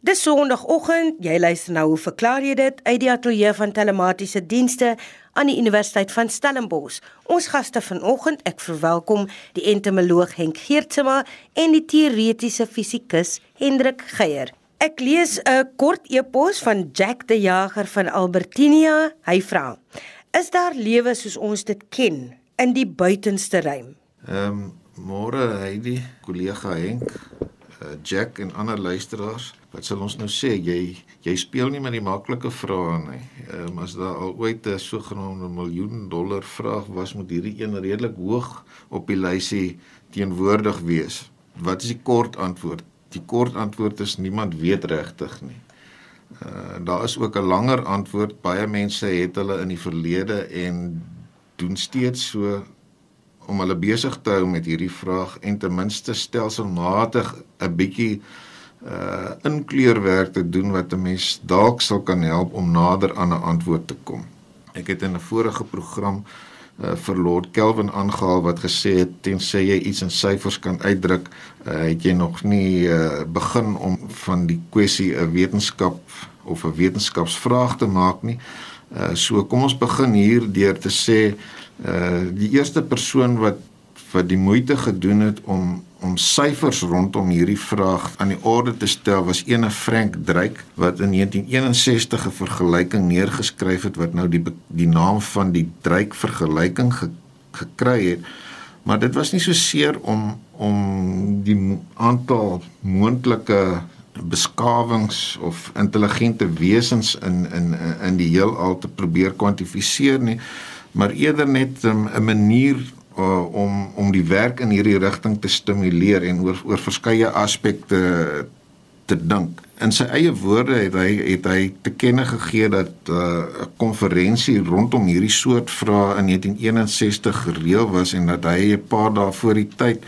Dis Sondagoggend. Jy luister nou hoe verklaar jy dit uit die ateljee van telematiese dienste aan die Universiteit van Stellenbosch. Ons gaste vanoggend, ek verwelkom die entomoloog Henk Geertsma en die teoretiese fisikus Hendrik Geier. Ek lees 'n kort e-pos van Jack die Jager van Albertinia. Hy vra: Is daar lewe soos ons dit ken in die buitenste ruim? Ehm um, môre Heidi, kollega Henk, uh, Jack en ander luisteraars wat sal ons nou sê jy jy speel nie met die maklike vrae nie. Ehm um, as daar al ooit 'n sogenaamde miljoen dollar vraag was moet hierdie een redelik hoog op die lysie teenwoordig wees. Wat is die kort antwoord? Die kort antwoord is niemand weet regtig nie. Uh daar is ook 'n langer antwoord. Baie mense het hulle in die verlede en doen steeds so om hulle besig te hou met hierdie vraag en ten minste stelselmatig 'n bietjie uh inkleurwerk te doen wat 'n mens dalk sal kan help om nader aan 'n antwoord te kom. Ek het in 'n vorige program uh vir Lord Kelvin aangehaal wat gesê het tensy jy iets in syfers kan uitdruk, uh, het jy nog nie uh begin om van die kwessie 'n wetenskap of 'n wetenskapsvraag te maak nie. Uh so kom ons begin hier deur te sê uh die eerste persoon wat wat die moeite gedoen het om om syfers rondom hierdie vraag aan die orde te stel was ene Frank Drake wat in 1961 'n vergelyking neergeskryf het wat nou die die naam van die Drake vergelyking ge, gekry het. Maar dit was nie so seer om om die aantal moontlike beskawings of intelligente wesens in in in die heelal te probeer kwantifiseer nie, maar eerder net 'n manier uh, om om die werk in hierdie rigting te stimuleer en oor oor verskeie aspekte te dink. In sy eie woorde het hy het hy te kenne gegee dat 'n uh, konferensie rondom hierdie soort vrae in 1961 gereël was en dat hy 'n paar dae voor die tyd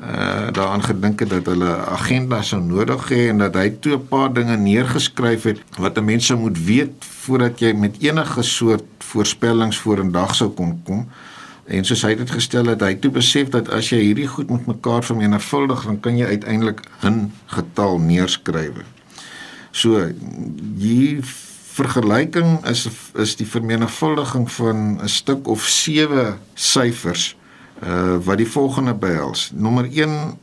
uh daaraan gedink het dat hulle agenda sou nodig hê en dat hy toe 'n paar dinge neergeskryf het wat 'n mens sou moet weet voordat jy met enige soort voorspellings vorendag sou kon kom. En soos hy dit gestel het, hy toe besef dat as jy hierdie goed met mekaar vermenigvuldig, dan kan jy uiteindelik 'n getal neerskryf. So hier vergelyking is is die vermenigvuldiging van 'n stuk of 7 syfers uh wat die volgende behels. Nommer 1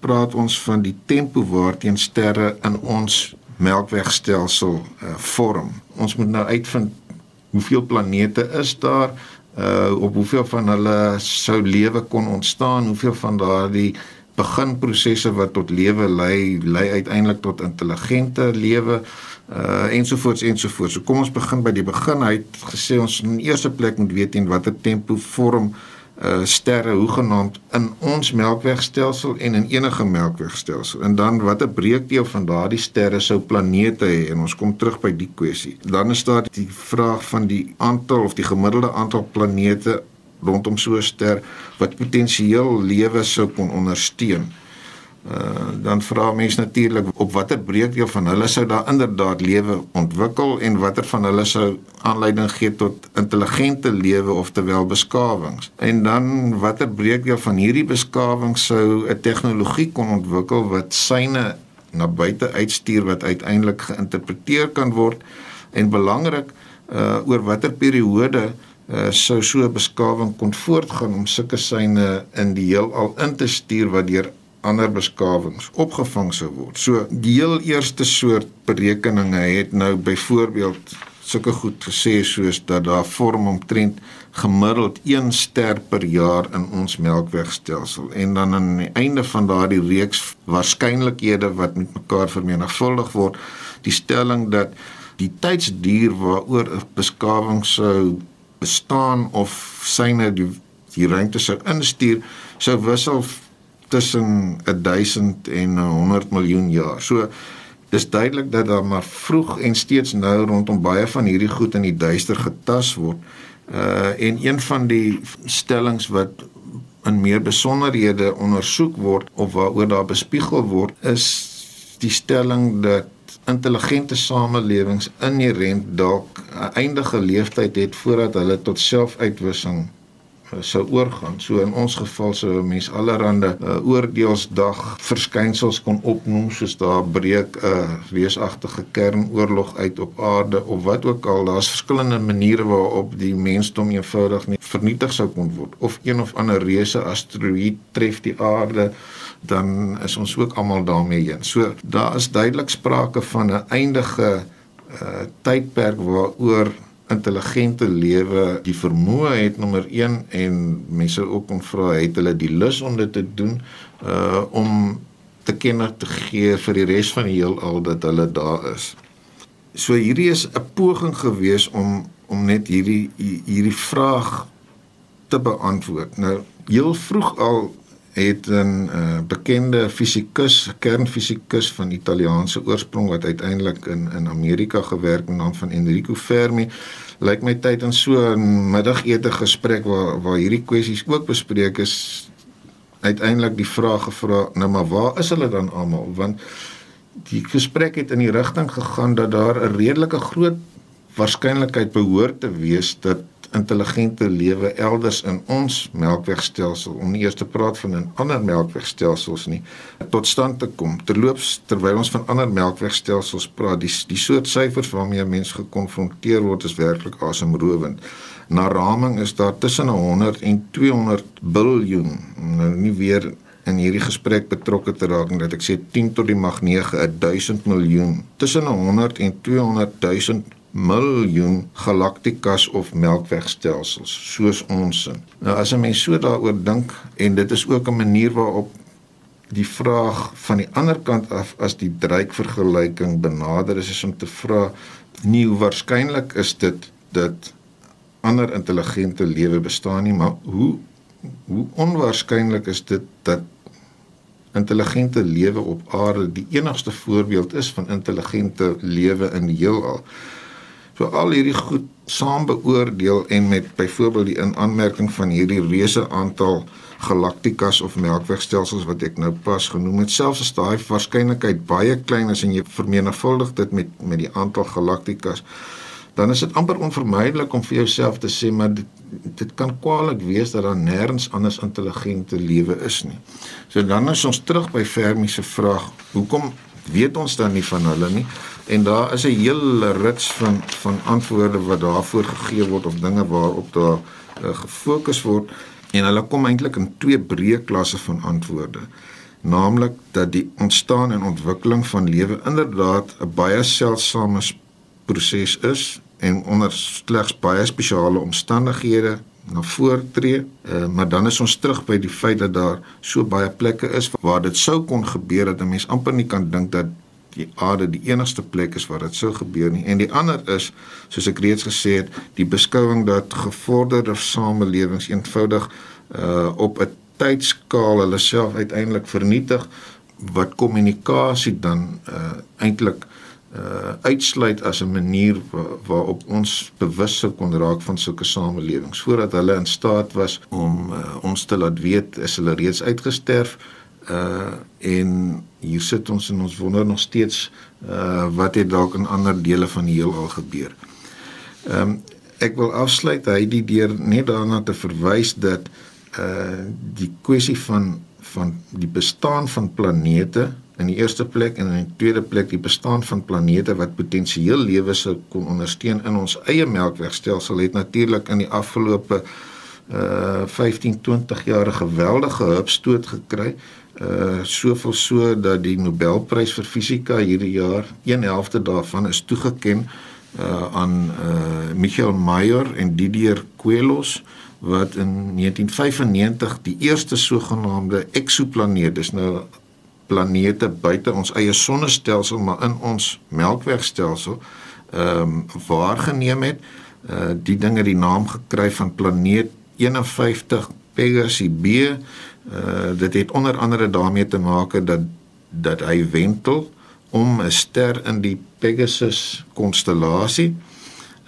praat ons van die tempo waarteen sterre in ons Melkwegstelsel uh vorm. Ons moet nou uitvind hoeveel planete is daar uh op hoeveel van hulle sou lewe kon ontstaan, hoeveel van daardie beginprosesse wat tot lewe lei, lei uiteindelik tot intelligente lewe uh ensovoorts ensovoorts. So kom ons begin by die begin. Hy het gesê ons in eerste plek moet weet in watter tempo vorm uh uh sterre hoegenaamd in ons melkwegstelsel en in enige melkwegstelsel. En dan watter breekdeel van daardie sterre sou planete hê en ons kom terug by die kwessie. Dan is daar die vraag van die aantal of die gemiddelde aantal planete rondom so 'n ster wat potensieel lewe sou kon ondersteun. Uh, dan vra mense natuurlik op watter breekdeel van hulle sou daar inderdaad lewe ontwikkel en watter van hulle sou aanleiding gee tot intelligente lewe of terwyl beskawings. En dan watter breekdeel van hierdie beskawings sou 'n tegnologie kon ontwikkel wat syne na buite uitstuur wat uiteindelik geïnterpreteer kan word en belangrik uh oor watter periode uh sou so 'n beskawing kon voortgaan om sulke syne in die heelal in te stuur wat deur ander beskawings opgevang sou word. So die heel eerste soort berekeninge het nou byvoorbeeld sulke goed gesê soos dat daar vorm omtrent gemiddeld 1 ster per jaar in ons Melkwegstelsel en dan aan die einde van daardie reeks waarskynlikhede wat met mekaar vermenigvuldig word, die stelling dat die tydsduur waaroor 'n beskawing sou bestaan of syne die die ruimte sou instuur sou wissel tussen 1000 en 100 miljoen jaar. So dis duidelik dat daar maar vroeg en steeds nou rondom baie van hierdie goed in die duister getas word. Uh en een van die stellings wat in meer besonderhede ondersoek word of waaroor daar bespiegel word is die stelling dat intelligente samelewings inherënt dalk 'n eindige leeftyd het voordat hulle tot selfuitwissing sou oorgaan. So in ons geval sou 'n mens allerhande uh, oordeelsdag verskynsels kon opnoem soos daar breek 'n uh, reusagtige kernoorlog uit op aarde of wat ook al. Daar's verskillende maniere waarop die mensdom eenvoudig nie vernietig sou kon word of een of ander reuse asteroïde tref die aarde dan is ons ook almal daarmee heen. So daar is duidelik sprake van 'n eindige uh, tydperk waaroor intelligente lewe die vermoë het nommer 1 en mense ook kon vra het hulle die lus om dit te doen uh om te kenner te gee vir die res van die heelal dat hulle daar is. So hierdie is 'n poging gewees om om net hierdie hierdie vraag te beantwoord. Nou heel vroeg al het 'n uh, bekende fisikus, kernfisikus van Italiaanse oorsprong wat uiteindelik in in Amerika gewerk het, naam van Enrico Fermi, lyk my tyd in so 'n middagete gesprek waar waar hierdie kwessies ook bespreek is uiteindelik die vraag gevra, nou maar waar is hulle dan almal? Want die gesprek het in die rigting gegaan dat daar 'n redelike groot waarskynlikheid behoort te wees dat intelligente lewe elders in ons melkwegstelsel om nie eers te praat van 'n ander melkwegstelsels nie tot stand te kom. Terloops terwyl ons van ander melkwegstelsels praat, die die soort syfers waarmee 'n mens gekonfronteer word is werklik asemrowend. Na raming is daar tussen 100 en 200 biljoen. Nou nie weer in hierdie gesprek betrokke te raak dat ek sê 10 tot die mag 9 1000 miljoen tussen 100 en 200 000 miljoen galaktikas of melkwegstelsels soos ons sin. Nou as 'n mens so daaroor dink en dit is ook 'n manier waarop die vraag van die ander kant af as die Drake vergelyking benader is, is om te vra nie hoe waarskynlik is dit dat ander intelligente lewe bestaan nie, maar hoe hoe onwaarskynlik is dit dat intelligente lewe op aarde die enigste voorbeeld is van intelligente lewe in die heelal. So al hierdie goed saam beoordeel en met byvoorbeeld die inaanmerking van hierdie reuse aantal galaktikas of melkwegstelsels wat ek nou pas genoem het, selfs as daai waarskynlikheid baie klein is en jy vermenigvuldig dit met met die aantal galaktikas, dan is dit amper onvermydelik om vir jouself te sê maar dit dit kan kwaliek wees dat daar nêrens anders intelligente lewe is nie. So dan is ons terug by Fermi se vraag, hoekom weet ons dan nie van hulle nie? en daar is 'n hele rits van van antwoorde wat daarvoor gegee word of dinge waarop daar uh, gefokus word en hulle kom eintlik in twee breë klasse van antwoorde naamlik dat die ontstaan en ontwikkeling van lewe inderdaad 'n baie seldsame proses is en onder slegs baie spesiale omstandighede na voortree, uh, maar dan is ons terug by die feit dat daar so baie plekke is waar dit sou kon gebeur dat 'n mens amper nie kan dink dat die aarde die enigste plek is waar dit sou gebeur nie. En die ander is soos ek reeds gesê het die beskouing dat gevorderde samelewings eenvoudig uh op 'n tydskaal hulle self uiteindelik vernietig wat kommunikasie dan uh eintlik uh uitsluit as 'n manier waarop ons bewus sou kon raak van sulke samelewings voordat hulle in staat was om uh, ons te laat weet is hulle reeds uitgesterf uh en hier sit ons en ons wonder nog steeds uh wat het dalk in ander dele van die heelal gebeur. Ehm um, ek wil afsluit hy die deur net daarna te verwys dat uh die kwessie van van die bestaan van planete in die eerste plek en in die tweede plek die bestaan van planete wat potensieel lewe sou kon ondersteun in ons eie melkwegstelsel het natuurlik in die afgelope uh 15 20 jaar 'n geweldige hupstoot gekry. Uh soveel so dat die Nobelprys vir fisika hierdie jaar 1/11 daarvan is toegeken uh aan uh Michael Mayer en Didier Queloz wat in 1995 die eerste sogenaamde eksoplaneet dis nou planete buite ons eie sonnestelsel maar in ons Melkwegstelsel ehm um, waargeneem het. Uh die dinge die naam gekry van planeet 51 Pegasus B Uh dit het onder andere daarmee te maak dat dat hy wentel om 'n ster in die Pegasus konstellasie.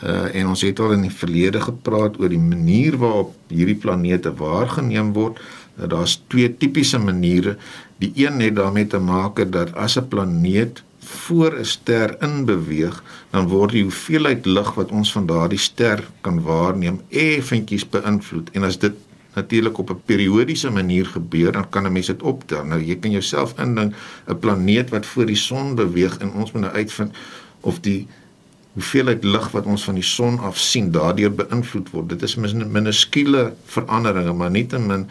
Uh en ons het al in die verlede gepraat oor die manier waarop hierdie planete waargeneem word. Uh, Daar's twee tipiese maniere. Die een het daarmee te maak dat as 'n planeet voor 'n ster in beweeg, dan word die hoeveelheid lig wat ons van daardie ster kan waarneem effentjies beïnvloed. En as dit natuurlik op 'n periodiese manier gebeur, dan kan 'n mens dit optel. Nou jy kan jouself indink 'n planeet wat voor die son beweeg en ons moet nou uitvind of die hoeveelheid lig wat ons van die son af sien daardeur beïnvloed word. Dit is minuskule veranderinge, maar nietemin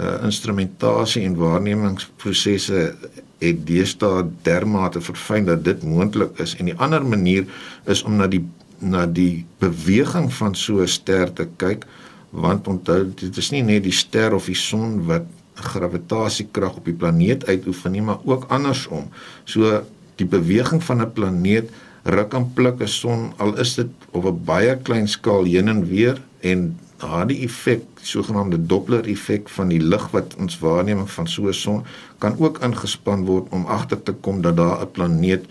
uh, instrumentasie en waarnemingsprosesse het deesdae dermate verfyn dat dit moontlik is. En die ander manier is om na die na die beweging van so 'n ster te kyk want onthou dit is nie net die ster of die son wat gravitasiekrag op die planeet uitoefen nie maar ook andersom. So die beweging van 'n planeet ruk en pluk 'n son al is dit op 'n baie klein skaal heen en weer en daardie effek, sogenaamde Doppler effek van die lig wat ons waarneem van so 'n son kan ook ingespan word om agter te kom dat daar 'n planeet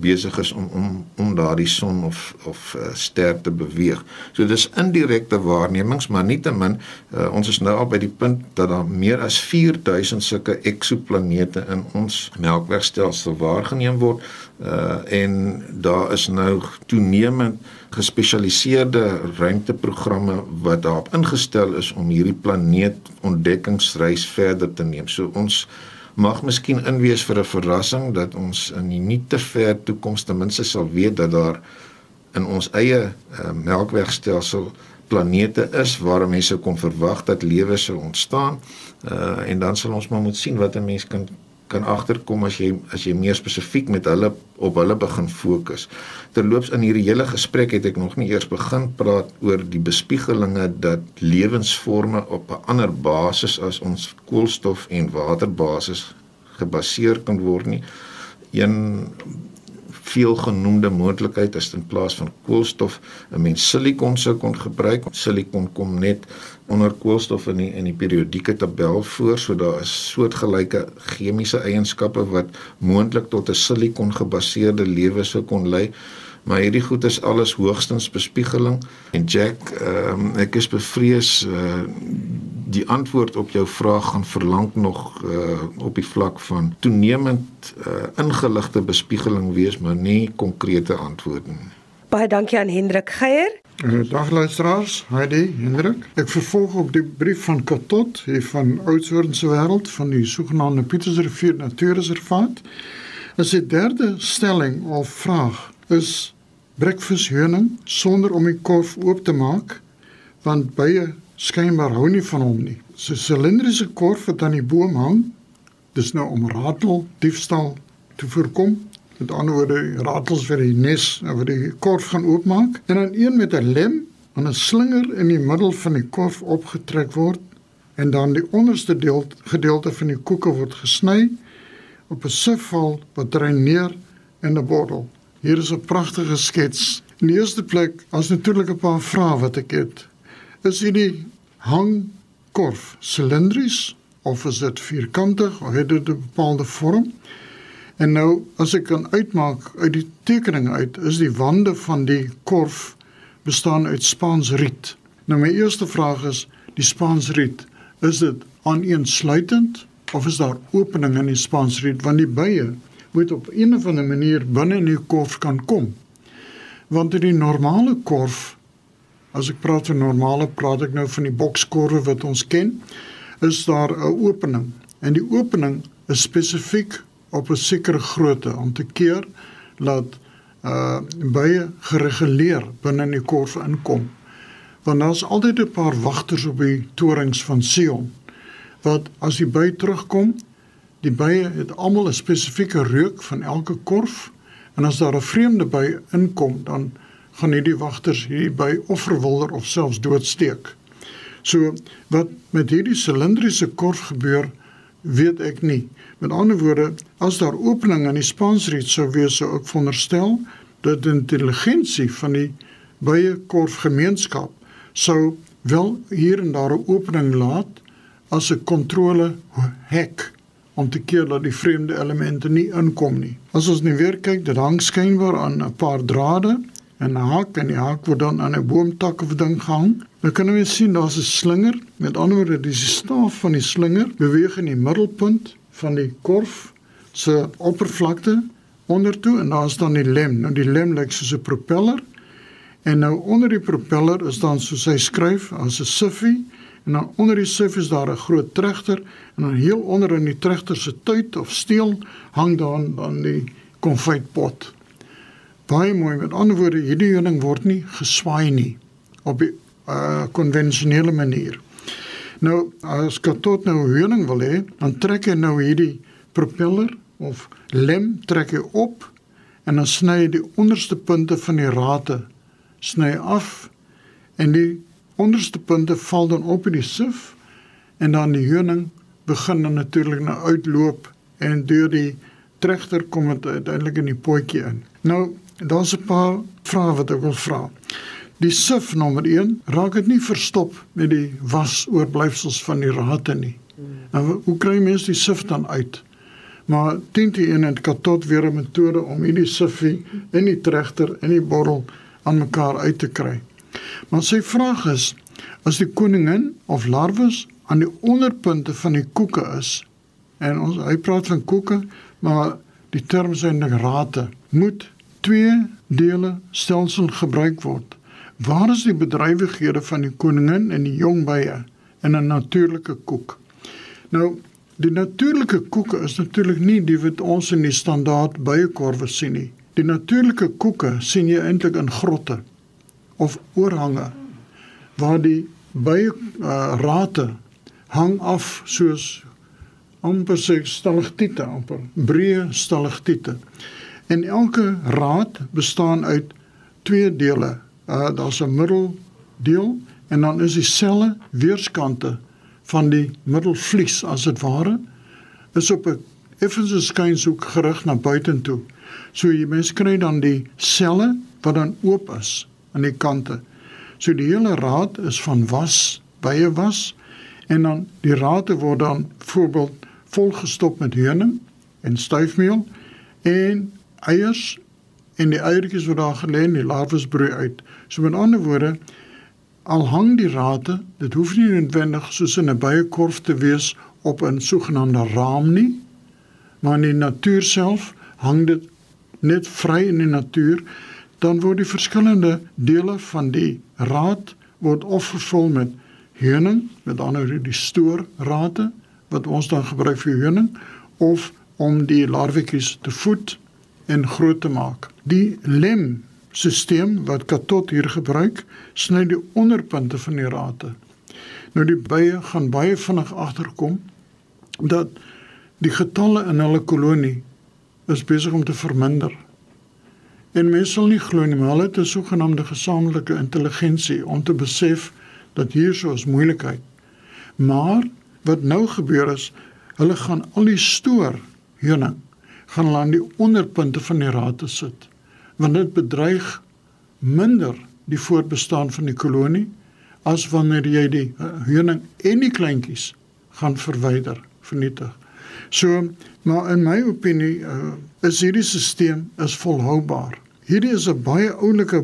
besig is om om om daardie son of of uh, ster te beweeg. So dis indirekte waarnemings, maar nietemin uh, ons is nou al by die punt dat daar meer as 4000 sulke eksoplanete in ons Melkwegstelsel waargeneem word uh en daar is nou toenemend gespesialiseerde ruimteprogramme wat daarop ingestel is om hierdie planeet ontdekkingsreis verder te neem. So ons mag miskien inwees vir 'n verrassing dat ons in die nie te ver toekoms ten minste sal weet dat daar in ons eie uh, melkwegstelsel planete is waar mense kon verwag dat lewe sou ontstaan. Uh, en dan sal ons maar moet sien wat 'n mens kan kan agterkom as jy as jy meer spesifiek met hulle op hulle begin fokus. Terloops in hierdie hele gesprek het ek nog nie eers begin praat oor die bespiegelinge dat lewensvorme op 'n ander basis as ons koolstof en waterbasis gebaseer kan word nie. Een veelgenoemde moontlikheid is in plaas van koolstof 'n mens silikon sou kon gebruik. Silikon kom net onder koolstof in die in die periodieke tabel voor, so daar is soortgelyke chemiese eienskappe wat moontlik tot 'n silikon gebaseerde lewe sou kon lei. Maar hierdie goed is alles hoogstens bespiegeling en Jack, um, ek is bevrees uh, die antwoord op jou vraag gaan verlang nog uh, op die vlak van toenemend uh, ingeligte bespiegeling wees, maar nie konkrete antwoorde nie. Baie dankie aan Hendrik Geier. Uh, dag luisteraars, Heidi, Hendrik. Ek vervolg op die brief van Katot hier van Oudtshoorn se wêreld van die sogenaamde Pietersrivier Natuurreservaat. As die derde stelling of vraag is breakfast heuning sonder om die korf oop te maak want baie skynbaar hou nie van hom nie. Sy silindriese korf wat aan die boom hang, dis nou om ratel diefstal te voorkom. Met ander woorde, ratels vir die nes wat die korf gaan oopmaak en dan een met 'n lem aan 'n slinger in die middel van die korf opgetrek word en dan die onderste deel gedeelte van die koeke word gesny op 'n sifval wat dreineer in 'n bottel. Hier is 'n pragtige skets. In die eerste plek, as natuurlik 'n paar vrae wat ek het is hierdie hangkorf silindries of is dit vierkantig of het dit 'n bepaalde vorm? En nou as ek kan uitmaak uit die tekening uit is die wande van die korf bestaan uit spaansriet. Nou my eerste vraag is die spaansriet, is dit aaneensluitend of is daar openinge in die spaansriet want die bye moet op 'n of ander manier binne in die korf kan kom? Want in die normale korf As ek praat van normale, praat ek nou van die bokskorwe wat ons ken, is daar 'n opening en die opening is spesifiek op 'n sekere grootte om te keer dat uh baie gereguleer binne in die korf inkom. Want daar's altyd 'n paar wagters op die torings van Sion wat as die by terugkom, die bye het almal 'n spesifieke reuk van elke korf en as daar 'n vreemde by inkom, dan gaan hierdie wagters hier by of verwilder of selfs doodsteek. So wat met hierdie silindriese korf gebeur, weet ek nie. Met ander woorde, as daar opening in die spansriet sou wees, sou ek veronderstel dat die intelligensie van die baie korf gemeenskap sou wel hier en daar 'n opening laat as 'n kontrole hek om te keer dat die vreemde elemente nie inkom nie. As ons nou weer kyk, dit hang skynbaar aan 'n paar drade 'n haak en die haak word dan aan 'n boomtak of ding gehang. Dan kan jy sien daar's 'n slinger. Met ander woorde, dis die staaf van die slinger beweeg in die middelpunt van die korf se oppervlakte ondertoe en daar staan die lem. Nou die lem lyk soos 'n propeller. En nou onder die propeller is dan soos hy skryf as 'n siffie en dan onder die sif is daar 'n groot trechter en dan heel onder in die trechter se tuit of steel hang dan dan die konfytpot. Baie mooi met ander woorde, hierdie honing word nie geswaai nie op 'n uh, konvensionele manier. Nou as katot nou honing wil hê, dan trek hy nou hierdie propeller of lem trek hy op en dan sny hy die onderste punte van die rate sny af en die onderste punte val dan op in die sif en dan die honing begin dan natuurlik nou uitloop en deur die trechter kom dit uiteindelik in die potjie in. Nou daar's 'n paar vrae wat ek wil vra. Die sif nommer 1, raak dit nie verstop met die wasoorblyfsels van die rate nie. Nou hoe kry mense die sif dan uit? Maar teen die een en katot weer 'n metode om hierdie siffie in die trechter en die bottel aan mekaar uit te kry. Maar sy vraag is as die koningin of larwes aan die onderpunte van die koeke is en ons hy praat van koeke, maar die term is eintlik rate, moet twee dele stelsel gebruik word. Waar is die bedrywighede van die koningin en die jong bye in 'n natuurlike koek? Nou Die natuurlike koeke is natuurlik nie die wat ons in die standaard byekorwe sien nie. Die natuurlike koeke sien jy eintlik in grotte of oorhange waar die bye uh, rate hang af soos amper sê stalagtiete amper breë stalagtiete. En elke raad bestaan uit twee dele. Uh, Daar's 'n middeldeel en dan is die selle weerskante van die middelvlies as dit ware is op 'n effense skynshoek gerig na buitentoe. So jy mens kry dan die selle wat dan oop is aan die kante. So die hele raad is van was, baie was en dan die rate word dan voorbeeld volgestop met heuning en stuifmeel en eiers en die eiertjies wat daar gelê in die larwes broei uit. So met ander woorde Al hang die rate, dit hoef nie noodwendig soos in 'n byekorf te wees op 'n sogenaamde raam nie, maar in die natuur self hang dit net vry in die natuur, dan word die verskillende dele van die raad word of vervul met heuning, met ander woorde die stoorrate wat ons dan gebruik vir heuning of om die larwetjies te voed en groot te maak. Die lem stelsel wat Katot hier gebruik, sny die onderpunte van die rate. Nou die bye gaan baie vinnig agterkom dat die getalle in hulle kolonie is besig om te verminder. En mense sal nie glo nie, maar hulle het 'n sogenaamde gesamentlike intelligensie om te besef dat hier so 'n moeilikheid. Maar wat nou gebeur is, hulle gaan al die stoor heuning gaan hulle aan die onderpunte van die rate sit want dit bedreig minder die voortbestaan van die kolonie as wanneer jy die heuning en die kleintjies gaan verwyder, vernietig. So, maar in my opinie uh, is hierdie stelsel is volhoubaar. Hierdie is 'n baie oulike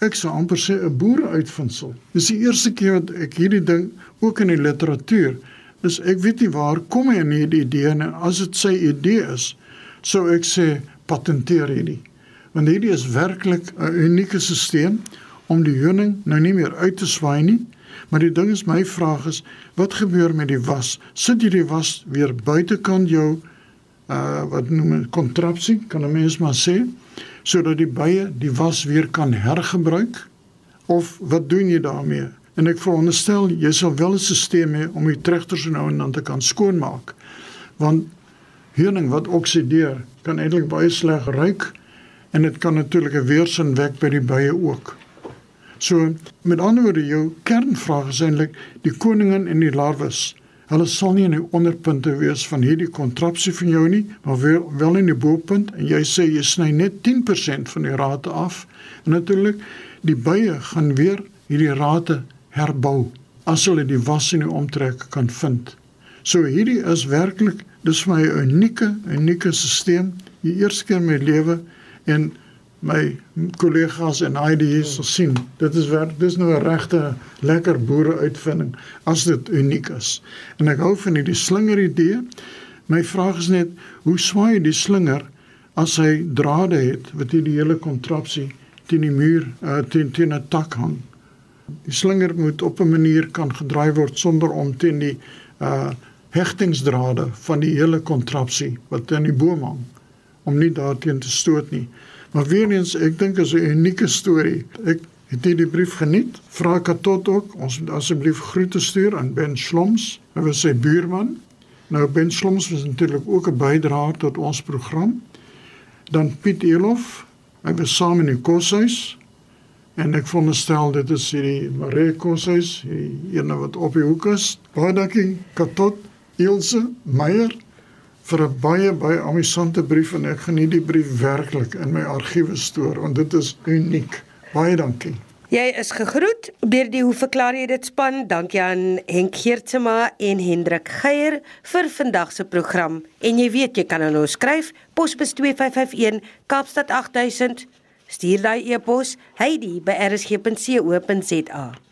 ek sou amper sê 'n boeruitvindsel. Dis die eerste keer wat ek hierdie ding ook in die literatuur is ek weet nie waar kom hy in hierdie idee en as dit sy idee is, sou ek sê patenteer hierdie want hierdie is werklik 'n unieke stelsel om die honing nou nie meer uit te swaai nie. Maar die ding is my vraag is wat gebeur met die was? Sit jy die was weer buitekant jou uh wat noem 'n kontrapsie, kan 'n mens maar sê, sodat die bye die was weer kan hergebruik of wat doen jy daarmee? En ek veronderstel jy sal wel 'n stelsel hê om die trechters nou en dan te kan skoonmaak. Want honing wat oksideer kan eintlik baie sleg ruik en dit kan natuurlik 'n weerstand wek by die bye ook. So met ander woorde jou kernvraag is eintlik die koningin en die larwes. Hulle sal nie in die onderpunte wees van hierdie kontrapsie van jou nie, maar wel, in die bopunt en jy sê jy sny net 10% van die rate af. En natuurlik die bye gaan weer hierdie rate herbou as hulle die was in die omtrek kan vind. So hierdie is werklik dis my unieke unieke stelsel. Die eerste keer in my lewe en my kollegas en IDs sal sien. Dit is werk dis nou 'n regte lekker boere uitvinding as dit uniek is. En ek hou van hierdie slinger idee. My vraag is net hoe swaai die slinger as hy drade het wat hier die hele kontrapsie teen die muur uh, teen teen 'n tak hang? Die slinger moet op 'n manier kan gedraai word sonder om teen die uh hegtingsdrade van die hele kontrapsie wat in die boom hang om nie daarteen te stoot nie. Maar weer eens, ek dink is 'n unieke storie. Ek het hierdie brief geniet. Vra Katot ook ons moet asseblief groete stuur aan Ben Sloms. Hy was sy buurman. Nou Ben Sloms was natuurlik ook 'n bydraer tot ons program. Dan Piet Elof, hy was saam in die koshuis en ek veronderstel dit is hierdie Marie koshuis, die ene wat op die hoek is. Baie dankie Katot, Ilse Meyer vir 'n baie baie amusante brief en ek geniet die brief werklik in my argiewe stoor want dit is uniek. Baie dankie. Jy is gegroet deur die hoe verklaar jy dit span. Dankie aan Henk Geertsema en Hendrik Geier vir vandag se program. En jy weet jy kan aan ons skryf posbus 2551 Kaapstad 8000. Stuur daai e-pos heidi@rsg.co.za.